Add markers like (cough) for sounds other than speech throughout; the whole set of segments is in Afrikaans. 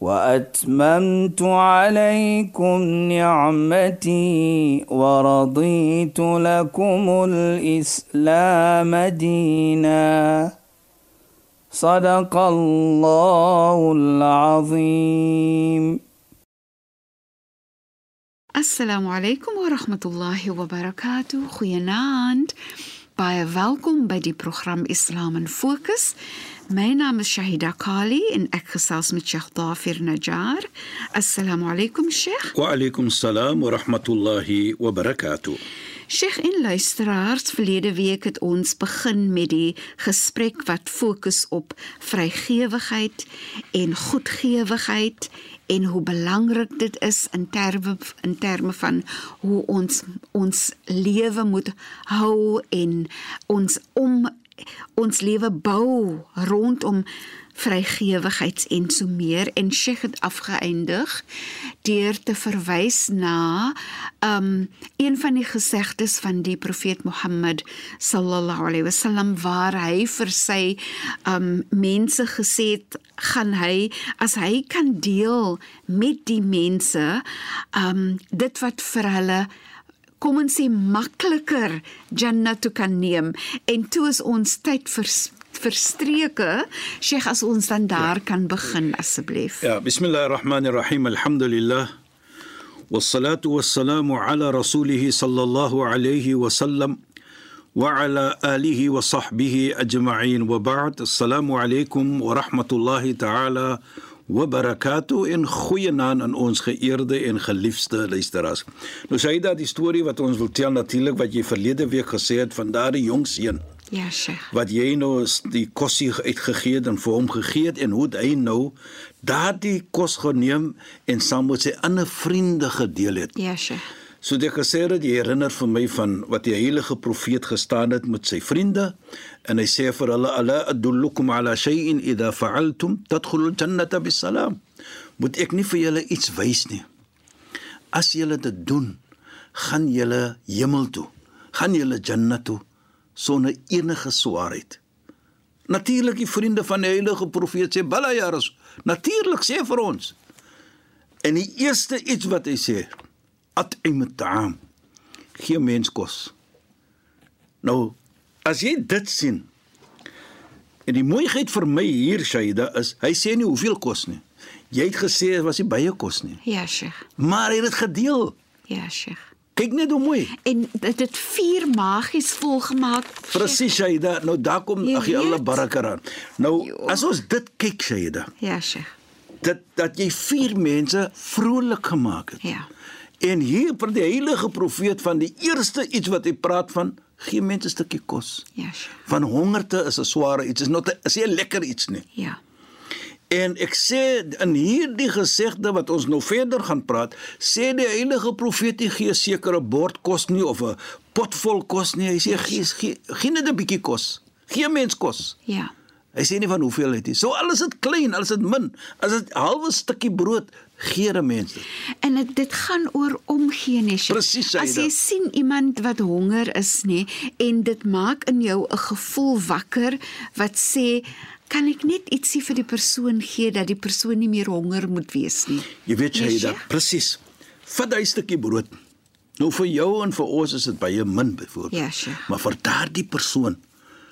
وأتممت عليكم نعمتي ورضيت لكم الإسلام دينا. صدق الله العظيم. السلام عليكم ورحمة الله وبركاته. خيانات بايا فالكم بدي برنامج اسلام فوكس My naam is Shahida Kali en ek gesels met Sheikh Dafir Najjar. Assalamu alaykum Sheikh. Wa alaykum salaam wa rahmatullahi wa barakatuh. Sheikh en luisteraars, verlede week het ons begin met die gesprek wat fokus op vrygewigheid en goedgewigheid en hoe belangrik dit is in terme in terme van hoe ons ons lewe moet hou en ons om ons lewe bou rondom vrygewigheids en so meer en Sheikh het afgeëindig deur te verwys na um een van die gesegdes van die profeet Mohammed sallallahu alaihi wasallam waar hy vir sy um mense gesê het gaan hy as hy kan deel met die mense um dit wat vir hulle kom ons sê makliker Jannah toe kan neem en toe is ons tyd vir verstreke Sheikh as ons dan daar ja. kan begin asseblief Ja bismillahirrahmanirrahim alhamdulillah والصلاه والسلام على رسوله صلى الله عليه وسلم وعلى اله وصحبه اجمعين وبعد السلام عليكم ورحمه الله تعالى Wabarakatuh en goeienaand aan ons geëerde en geliefde luisteraars. Nou sê dit die storie wat ons wil tel natuurlik wat jy verlede week gesê het van daardie jong seun. Ja, Sheikh. Wat jy nou die kosie uitgegee het en vir hom gegee het en hoe hy nou daardie kos geneem en saam met sy ander vriende gedeel het. Ja, Sheikh. So dit gesê dat jy herinner vir my van wat die heilige profeet gestaan het met sy vriende en hy sê vir hulle ala adullukum ala shay'in idha fa'altum tadkhulul jannata bisalam. Moet ek nie vir julle iets wys nie. As julle dit doen, gaan julle hemel toe. Gaan julle jannat toe sonder enige swaarheid. Natuurlik die vriende van die heilige profeet sê bala ya rasul. Natuurlik sê vir ons. En die eerste iets wat hy sê at'im at'am. Gee mens kos. Nou, as jy dit sien. En die mooiheid vir my hier Shaida is, hy sê nie hoeveel kos nie. Jy het gesê dit was nie baie kos nie. Ja, Sheikh. Maar hy het dit gedeel. Ja, Sheikh. Kyk net hoe mooi. En dit het vier magies volgemaak. Presies Shaida. Nou daar kom ag jy alle barakar aan. Nou jo. as ons dit kyk Shaida. Ja, Sheikh. Dat dat jy vier mense vrolik gemaak het. Ja. En hier vir die heilige profeet van die eerste iets wat hy praat van, gee mense 'n stukkie kos. Ja. Sure. Van hongerte is 'n sware iets, is not 'n is 'n lekker iets nie. Ja. En ek sê in hierdie gesegde wat ons nou verder gaan praat, sê die heilige profeet nie gee sekere bord kos nie of 'n pot vol kos nie. Hy sê gee gee, gee net 'n bietjie kos. Gee mens kos. Ja. Hy sê nie van hoeveel dit is. So alles dit klein, alles dit min. As dit halwe stukkie brood gee 'n mens dit. En dit, dit gaan oor omgee nie. Presies. As jy sien iemand wat honger is nie en dit maak in jou 'n gevoel wakker wat sê kan ek net ietsie vir die persoon gee dat die persoon nie meer honger moet wees nie. Jy weet jy ja. presies. Vat 'n stukkie brood. Nou vir jou en vir ons is dit baie min byvoorbeeld. Ja, Sheikh. Maar vir daardie persoon,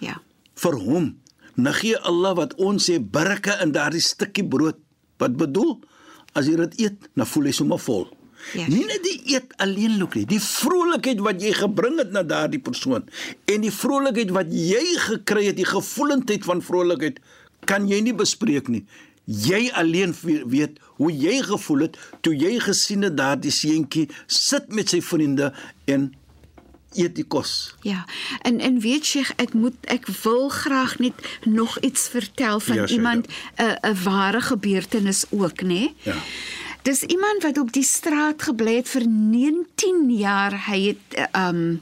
Ja. vir hom, nou gee Allah wat ons sê berke in daardie stukkie brood. Wat bedoel? As jy dit eet, dan voel jy sommer vol. Ja. Nie net die eet alleen loop nie, die vrolikheid wat jy gebring het na daardie persoon en die vrolikheid wat jy gekry het, die gevoelendheid van vrolikheid kan jy nie bespreek nie. Jy alleen weet hoe jy gevoel het toe jy gesien het daardie seentjie sit met sy vriende en eet die kos. Ja. En en weet jy ek moet ek wil graag net nog iets vertel van Ja, ja, iemand 'n 'n ware gebeurtenis ook, nê? Ja. Dis iemand wat op die straat gebly het vir 19 jaar. Hy het um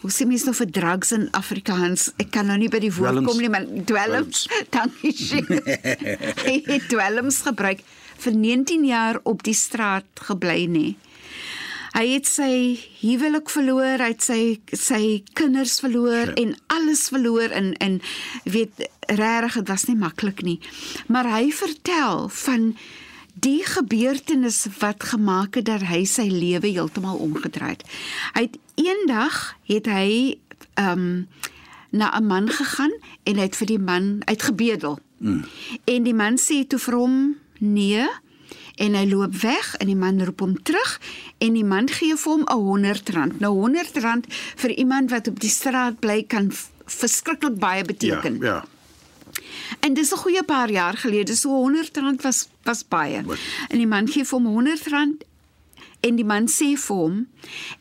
Hoe sê mens nou vir drugs in Afrikaans? Ek kan nou nie by die woord Dwelms. kom nie, maar dwelms. (laughs) Dankie. (laughs) Hy het dwelms gebruik vir 19 jaar op die straat gebly nê. Hy het sy huwelik verloor, hy het sy sy kinders verloor Ja. en alles verloor en en weet regtig dit was nie maklik nie. Maar hy vertel van die gebeurtenis wat gemaak het dat hy sy lewe heeltemal omgedraai het. Hy het eendag het hy ehm um, na 'n man gegaan en hy het vir die man uitgebedel. Mm. En die man sê toe vir hom nee en hy loop weg en die man roep hom terug en die man gee vir hom 'n 100 rand. Nou 100 rand vir iemand wat op die straat bly kan verskriklik baie Ja, beteken. ja. En dis 'n goeie paar jaar gelede, so 100 rand was was baie. Wat? En die man gee vir hom 100 rand en die man sê vir hom: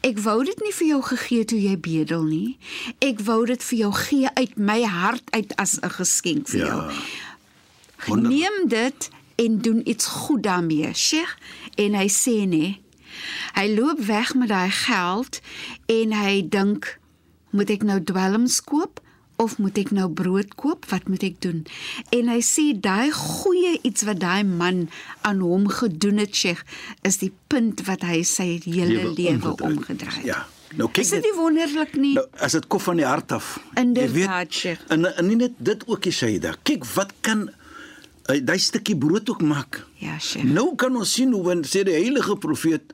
"Ek wou dit nie vir jou gegee toe jy bedel nie. Ek wou dit vir jou gee uit my hart uit as 'n geskenk vir Ja. jou. Wonderlik. Neem dit en doen iets goed daarmee." Sheikh en hy sê nee. Hy loop weg met daai geld en hy dink, "Moet ek nou dwelms koop?" of moet ek nou brood koop? Wat moet ek doen? En hy sê daai goeie iets wat daai man aan hom gedoen het, Sheikh, is die punt wat hy sy hele lewe omgedraai het. Ja. Nou kyk Is dit nie wonderlik nie? Nou, as dit kom van die hart af. Inderdaad, Sheikh. En, en nie net dit ook, Shaida. Kyk wat kan uh, daai stukkie brood ook maak. ja, Sheikh. Nou kan ons sien hoe wanneer sê die heilige profeet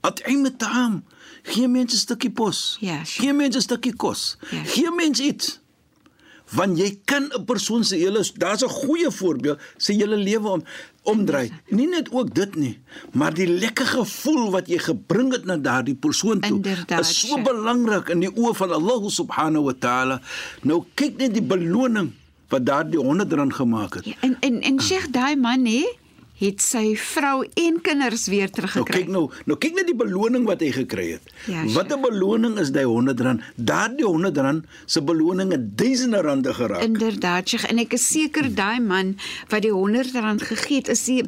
at'im ta'am gee mense 'n stukkie pos. Ja, sure. Gee mense 'n stukkie kos. Ja. Gee mense iets. Want jy kan 'n persoon se hele daar's 'n goeie voorbeeld sy hele lewe om omdraai. Nie net ook dit nie, maar die lekker gevoel wat jy gebring het na daardie persoon toe Inderdaad, is so belangrik in die oë van Allah subhanahu wa taala. Nou kyk net die beloning wat daardie 100 rand gemaak het. Ja, en en en Sheikh daai man hè, het sy vrou en kinders weer Nou teruggekry. kyk nou, nou kyk net die beloning wat hy gekry het. Ja, wat 'n beloning is daai 100 rand? Daardie 100 rand se beloning het duisende rande geraak. Inderdaad, Sheikh, en ek is seker daai man wat die 100 rand gegee het, is die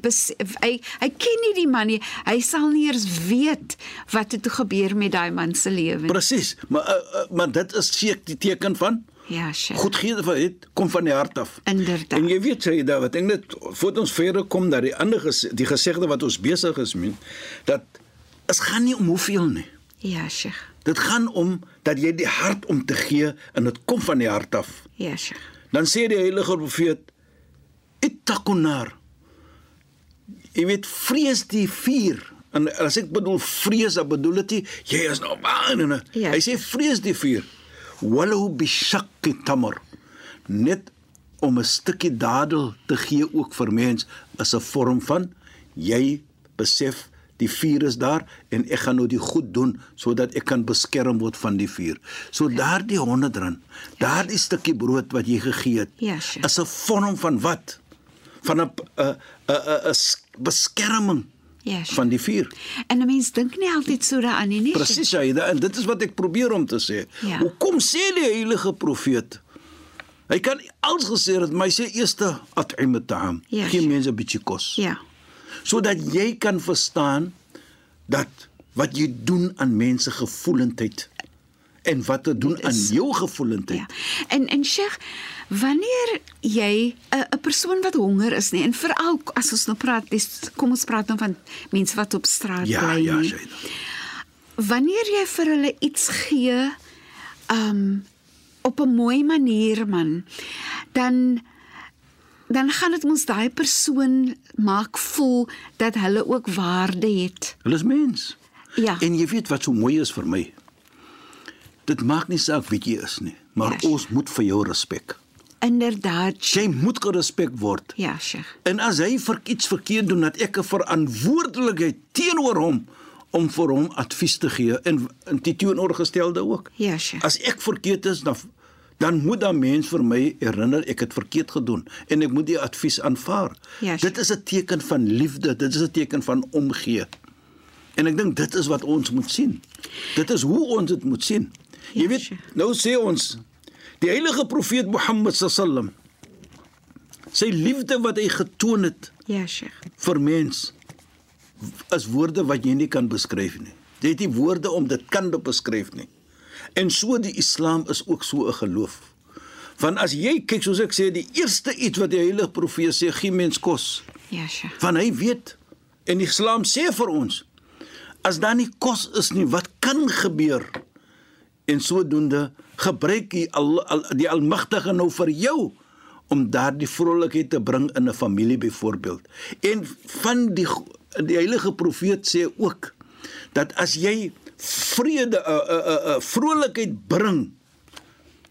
hy hy ken nie die man nie. Hy sal nie eers weet wat het gebeur met daai man se lewe nie. Presies, maar uh, uh, maar dit is seker die teken van Ja, Sheikh. goedgee van dit kom van die hart af. Inderdaad. En jy weet jy daar wat ek net voor ons verder kom dat die ander ges, die gesegde wat ons besig is met dat is gaan nie om hoeveel nie. Ja, Sheikh. Dit gaan om dat jy die hart om te gee en dit kom van die hart af. Ja, Sheikh. Dan sê die heilige profeet ittaqunar. Jy weet vrees die vuur. En as ek bedoel vrees, dan bedoel dit jy is nou bang en Ja. hy sê vrees die vuur. Walau bi shaqqi tamr. Net om 'n stukkie dadel te gee ook vir mens is 'n vorm van jy besef die vuur is daar en ek gaan nou die goed doen sodat ek kan beskerm word van die vuur. So daardie 100 rand, daardie stukkie brood wat jy gegee het, Ja, sure. is 'n vorm van wat? Van 'n 'n 'n 'n beskerming Ja, sure. van die vuur. En 'n mens dink nie altyd so daaraan nie, nie. Presies, Shaida, en dit is wat ek probeer om te sê. Ja. Hoekom sê die heilige profeet? Hy kan alles gesê het, maar hy sê eers at'im ta'am. Ja, Gee sure. mense 'n bietjie kos. Ja. sodat jy kan verstaan dat wat jy doen aan mense gevoelendheid en wat te doen aan jou gevoelendheid. Ja. En en Sheikh, wanneer jy 'n 'n persoon wat honger is nie en veral as ons nou praat, dis kom ons praat dan van mense wat op straat Ja, bly ja. Shaida. Wanneer jy vir hulle iets gee, um op 'n mooi manier man, dan dan gaan dit mos daai persoon maak voel dat hulle ook waarde het. Hulle is mens. Ja. En jy weet wat so mooi is vir my? Dit maak nie saak wie jy is nie, maar Ja, ons moet vir jou respek. Inderdaad. Jy moet gerespek word. Ja, Sheikh. En as hy vir iets verkeerd doen, dat ek 'n verantwoordelikheid teenoor hom om vir hom advies te gee en in die teenoorgestelde ook. Ja, Sheikh. As ek verkeerd is, dan dan moet dan mens vir my herinner ek het verkeerd gedoen en ek moet die advies aanvaar. Ja, dit is 'n teken van liefde, dit is 'n teken van omgee. En ek dink dit is wat ons moet sien. Dit is hoe ons dit moet sien. Jy Ja, weet, nou sê ons die heilige profeet Mohammed sallam sy liefde wat hy getoon het Ja, Sheikh. vir mens is woorde wat jy nie kan beskryf nie. Jy het nie woorde om dit kan beskryf nie. En so die Islam is ook so 'n geloof. Want as jy kyk soos ek sê, die eerste iets wat die heilige profeet sê, gee mens kos. Ja, sja. Want hy weet en die Islam sê vir ons as daar nie kos is nie, wat kan gebeur? En sodoende gebruik die al, al, die Almagtige nou vir jou om daardie vrolikheid te bring in 'n familie byvoorbeeld. En van die die heilige profeet sê ook dat as jy vrede 'n 'n 'n 'n vrolikheid bring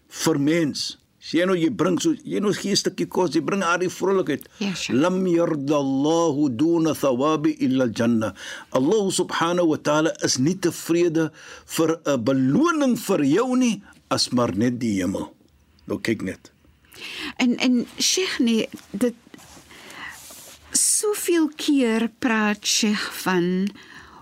vir mens Jy nou jy bring so jy nou gee 'n stukkie kos, jy bring haar die vrolikheid. Ja, sure. Lam yardallahu duna thawabi illa janna. Allah subhanahu wa ta'ala is nie tevrede vir 'n beloning vir jou nie as maar net die hemel. Nou kyk net. En en Sheikh nee, dit soveel keer praat Sheikh van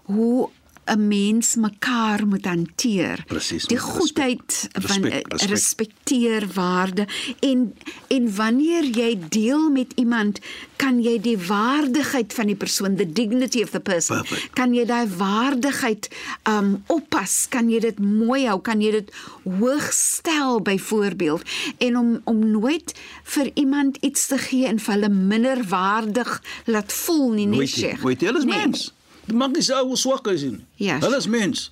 hoe 'n mens mekaar moet hanteer. Presies, Die goedheid van eh, respek. respekteer waarde en en wanneer jy deel met iemand, kan jy die waardigheid van die persoon, the dignity of the person, Perfect. kan jy daai waardigheid um oppas, kan jy dit mooi hou, kan jy dit hoog stel byvoorbeeld en om om nooit vir iemand iets te gee en vir hulle minder waardig laat voel nie, nee Sheikh. weet jy, hulle is Nee. mens. Dit maak nie saak hoe swak is nie. Ja, Hulle is mens.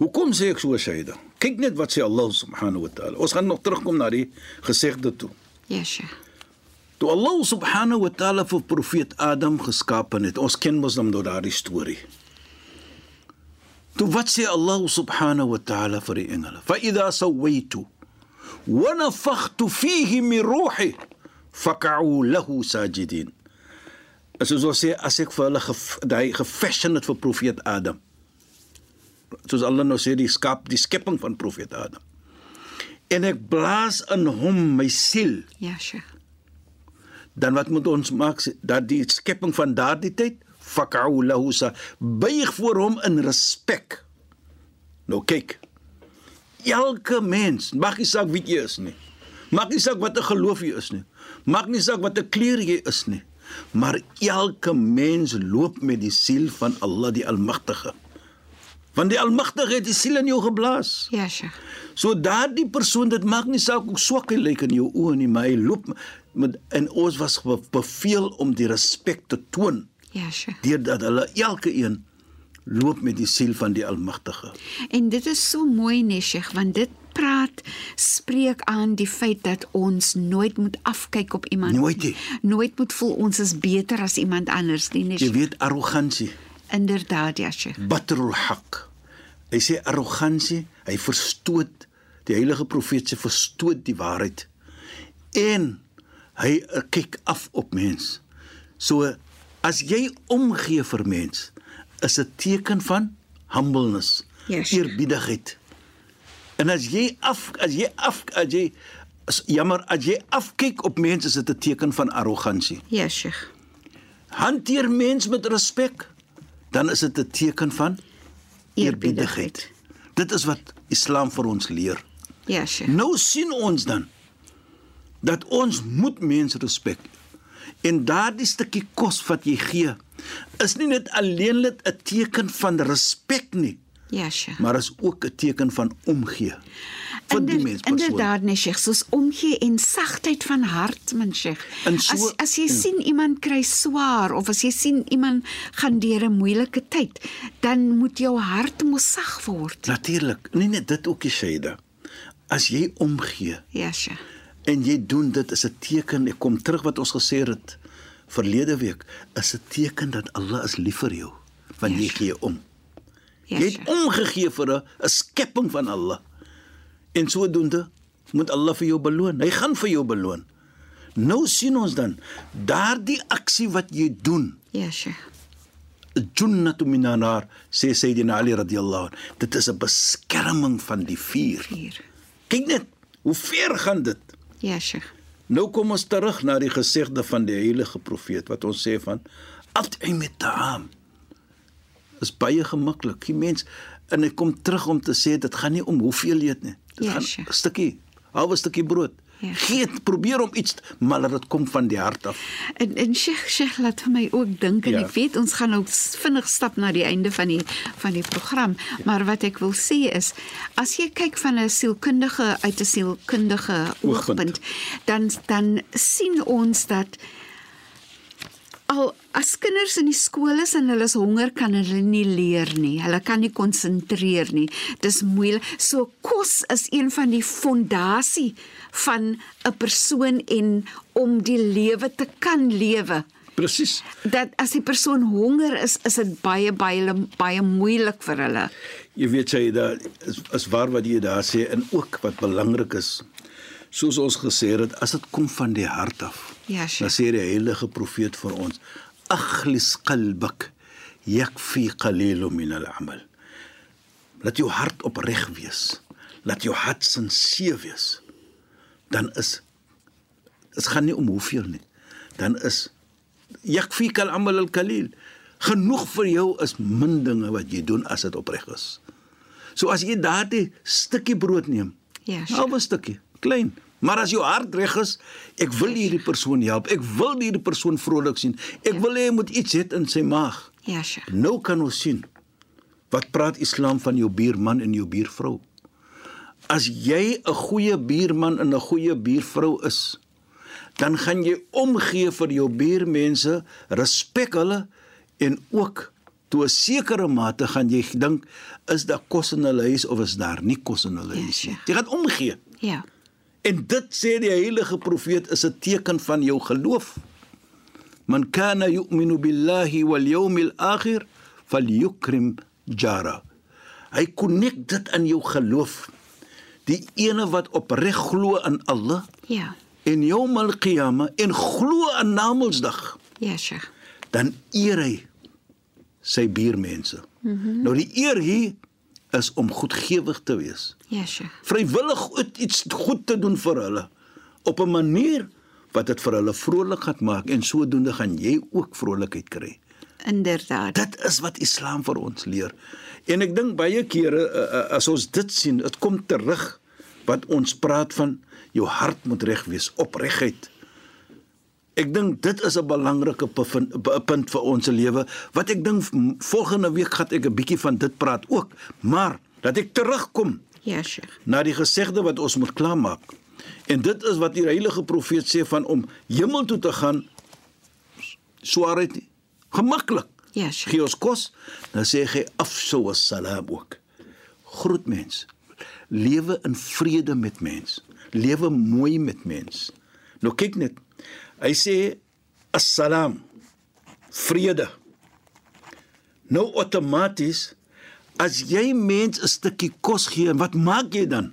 Hoekom sê ek so Shaida? Kyk net wat sê Allah subhanahu wa ta'ala. Ons gaan nog terugkom na die gesegde toe. Ja, Sheikh. Toe Allah subhanahu wa ta'ala vir profeet Adam geskaap het. Ons ken mos dan nou daardie storie. Toe wat sê Allah subhanahu wa ta'ala vir die engele? Fa idha sawaitu wa nafakhtu fihi min ruhi fak'u lahu sajidin. As ons wil sê as ek vir hulle daai gefashion het vir profeet Adam. Soos Allah nou sê die skap, die skepping van profeet Adam. En ek blaas in hom my siel Ja, Sheikh. dan wat moet ons maak dat die skepping van daardie tyd fak'u lahu sa buig voor hom in respek. Nou kyk. Elke mens, mag nie saak wie jy is nie. Maak nie saak wat 'n geloof jy is nie. Maak nie saak wat 'n kleur jy is nie. Maar elke mens loop met die siel van Allah die Almagtige. Want die Almagtige het die siel in jou geblaas. Ja, Sheikh. So daardie persoon dit maak nie saak hoe swak hy lyk in jou oë nie, maar hy loop met en ons was be- beveel om die respek te toon Ja, Sheikh. deurdat hulle elke een loop met die siel van die Almagtige. En dit is so mooi, nee, Sheikh, want dit praat spreek aan die feit dat ons nooit moet afkyk op iemand Nooit nie. nooit moet voel ons is beter as iemand anders nie nee, Jy Sheikh. weet arrogansie, inderdaad ja Sheikh batrul haq. Hy sê arrogansie, hy verstoot die heilige profeet sê verstoot die waarheid. En hy eh, kyk af op mens. So as jy omgee vir mens, is 'n teken van humbleness, Ja, Sheikh. eerbiedigheid. En as jy af as jy af as jy as, jammer as jy afkyk op mense is dit 'n teken van arrogansie. ja Sheikh Hanteer mens met respek, dan is dit 'n teken van eerbiedigheid. Dit is wat Islam vir ons leer. ja Sheikh Nou sien ons dan dat ons moet mense respek. En daardie stukkie kos wat jy gee, is nie net alleenlik 'n teken van respek nie, ja Sheikh maar is ook 'n teken van omgee vir die Inder- mens persoon. Inderdaad, nee, Sheikh, soos omgee en sagtheid van hart, man Sheikh. So- as as jy Mm. sien iemand kry swaar of as jy sien iemand gaan deur 'n moeilike tyd, dan moet jou hart mos sag word. Natuurlik, nie net dit ook die Shaida. As jy omgee Ja, Sheikh. en jy doen dit is 'n teken ek kom terug wat ons gesê het verlede week is 'n teken dat Allah is lief vir jou jy Ja, gee om Ja, jy het Sheikh. omgegee vir 'n skepping van Allah en sodoende moet Allah vir jou beloon hy gaan vir jou beloon nou sien ons dan daardie aksie wat jy doen Ja, Sheikh. junnatu minanar sê Sayyidina Ali radhiyallahu anhu dit is 'n beskerming van die vuur Vier. kyk net hoe ver gaan dit Ja, Sheikh. Nou kom ons terug na die gesegde van die heilige profeet wat ons sê van at'im ta'am. Is baie gemaklik. Die mens en ek kom terug om te sê dit gaan nie om hoeveel jy eet nie. Dit Ja, gaan sure. 'n stukkie, halwe stukkie brood. Ja. Gee, probeer om iets, maar dit kom van die hart af. En en Sheikh Sheikh laat vir my ook dink en Ja. ek weet ons gaan nou vinnig stap na die einde van die van die program, maar wat ek wil sê is as jy kyk van 'n sielkundige uit 'n sielkundige Oogpunt. oogpunt, dan dan sien ons dat al as kinders in die skool is en hulle is honger kan hulle nie leer nie. Hulle kan nie konsentreer nie. Dis moeilik. So kos is een van die fondasie van 'n persoon en om die lewe te kan lewe. Presies. Dat as die persoon honger is, is dit baie baie baie moeilik vir hulle. Jy weet jy daar is, is waar wat jy daar sê en ook wat belangrik is. Soos ons gesê het, as dit kom van die hart af. Ja, Dan Sheikh. sê die heilige profeet vir ons: "Akhlis qalbak yakfi qalilu min al-amal." Laat jou hart opreg wees. Laat jou hart sinseer wees. Dan is dit gaan nie om hoeveel nie. Dan is yakfi kal amal al-qalil. Genoeg vir jou is min dinge wat jy doen as dit opreg is. So as jy daardie stukkie brood neem, Ja, Sheikh. halwe stukkie, klein, maar as jou hart reg is, ek wil hierdie persoon help. Ek wil hierdie persoon vrolik sien. Ek wil hê hy moet iets hê in sy maag. Ja, Sheikh. Nou kan ons sien wat praat Islam van jou buurman en jou buurvrou. As jy 'n goeie buurman en 'n goeie buurvrou is, dan gaan jy omgee vir jou buurmense, respek hulle en ook tot 'n sekere mate gaan jy dink is daar kos in hulle huis of is daar nie kos in hulle Ja, huis nie. sure. Jy gaan omgee. Ja. En dit sê die heilige profeet is 'n teken van jou geloof. Man kana yu'minu billahi wal yawmil akhir falyukrim jara. Hy konnek dit aan jou geloof. Die ene wat opreg glo in Allah Ja. en yawmal qiyamah en glo aan Namedsdag, Ja, Sheikh. dan eer hy sy buurmense. Mm -hmm. Nou die eer hier is om goedgewig te wees Ja, Sheikh. vrywillig iets goed te doen vir hulle op 'n manier wat dit vir hulle vrolik gaan maak en sodoende gaan jy ook vrolikheid kry. Inderdaad. Dit is wat Islam vir ons leer. En ek dink baie kere uh, uh, as ons dit sien, dit kom terug wat ons praat van jou hart moet reg wees, opregheid. Ek dink dit is 'n belangrike punt vir ons lewe wat ek dink volgende week gaan ek 'n bietjie van dit praat ook, maar dat ek terugkom Ja, Sheikh. na die gesegde wat ons moet klaarmaak. En dit is wat die heilige profeet sê van om hemel toe te gaan swaarheid. Gemaklik. Ja, Sheikh. Gee ons kos, dan sê hy afsou assalam ook. Groet mens. Lewe in vrede met mens. Lewe mooi met mens. Nou kyk net. Hy sê assalam. Vrede. Nou outomaties as jy mens 'n stukkie kos gee, wat maak jy dan?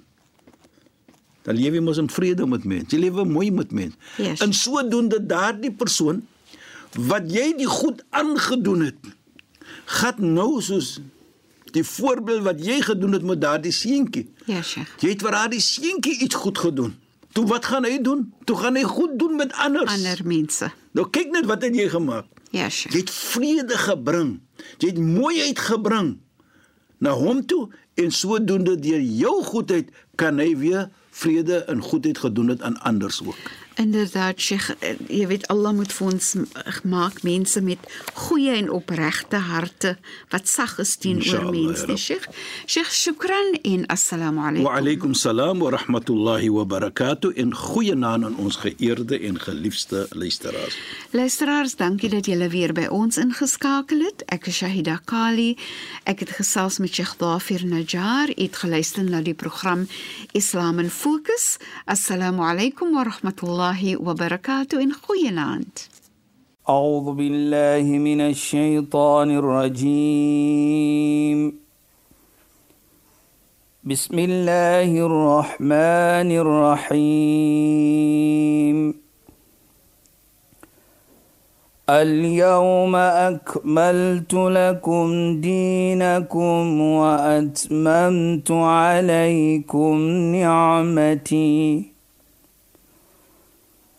Dan lewe jy mos in vrede met mens. Jy lewe mooi met mens. Yes. En sodoende daardie persoon wat jy die goed aangedoen het, gaan nou soos die voorbeeld wat jy gedoen het met daardie seentjie. Ja, Sheikh. Jy het vir daardie seentjie iets goed gedoen. Toe wat gaan hy doen? Toe gaan hy goed doen met anders. Ander mense. Nou kyk net wat het jy gemaak. Ja, Sheikh. Jy het vrede gebring. Jy het mooiheid gebring na hom toe en sodoende deur jou goedheid kan hy weer vrede en goedheid gedoen het aan anders ook. Inderdaad, Sheikh, eh, jy weet Allah moet vir ons m- maak mense met goeie en opregte harte wat sag is teenoor mense, nee. Sheikh. Sheikh, shukran en assalamu Wa alaykum. alaykum salaam wa rahmatullahi wa barakatuh en goeie naam aan ons geëerde en geliefde luisteraars. Luisteraars, dankie dat julle weer by ons ingeskakel het. Ek is Shahida Kali. Ek het gesels met Sheikh Dafir Najjar. U het geluister na die program Islam in Fokus. Assalamu alaykum wa rahmatullahi wa barakatuh en goeienaand. أعوذ بالله من الشيطان الرجيم. بسم الله الرحمن الرحيم. اليوم أكملت لكم دينكم وأتممت عليكم نعمتي.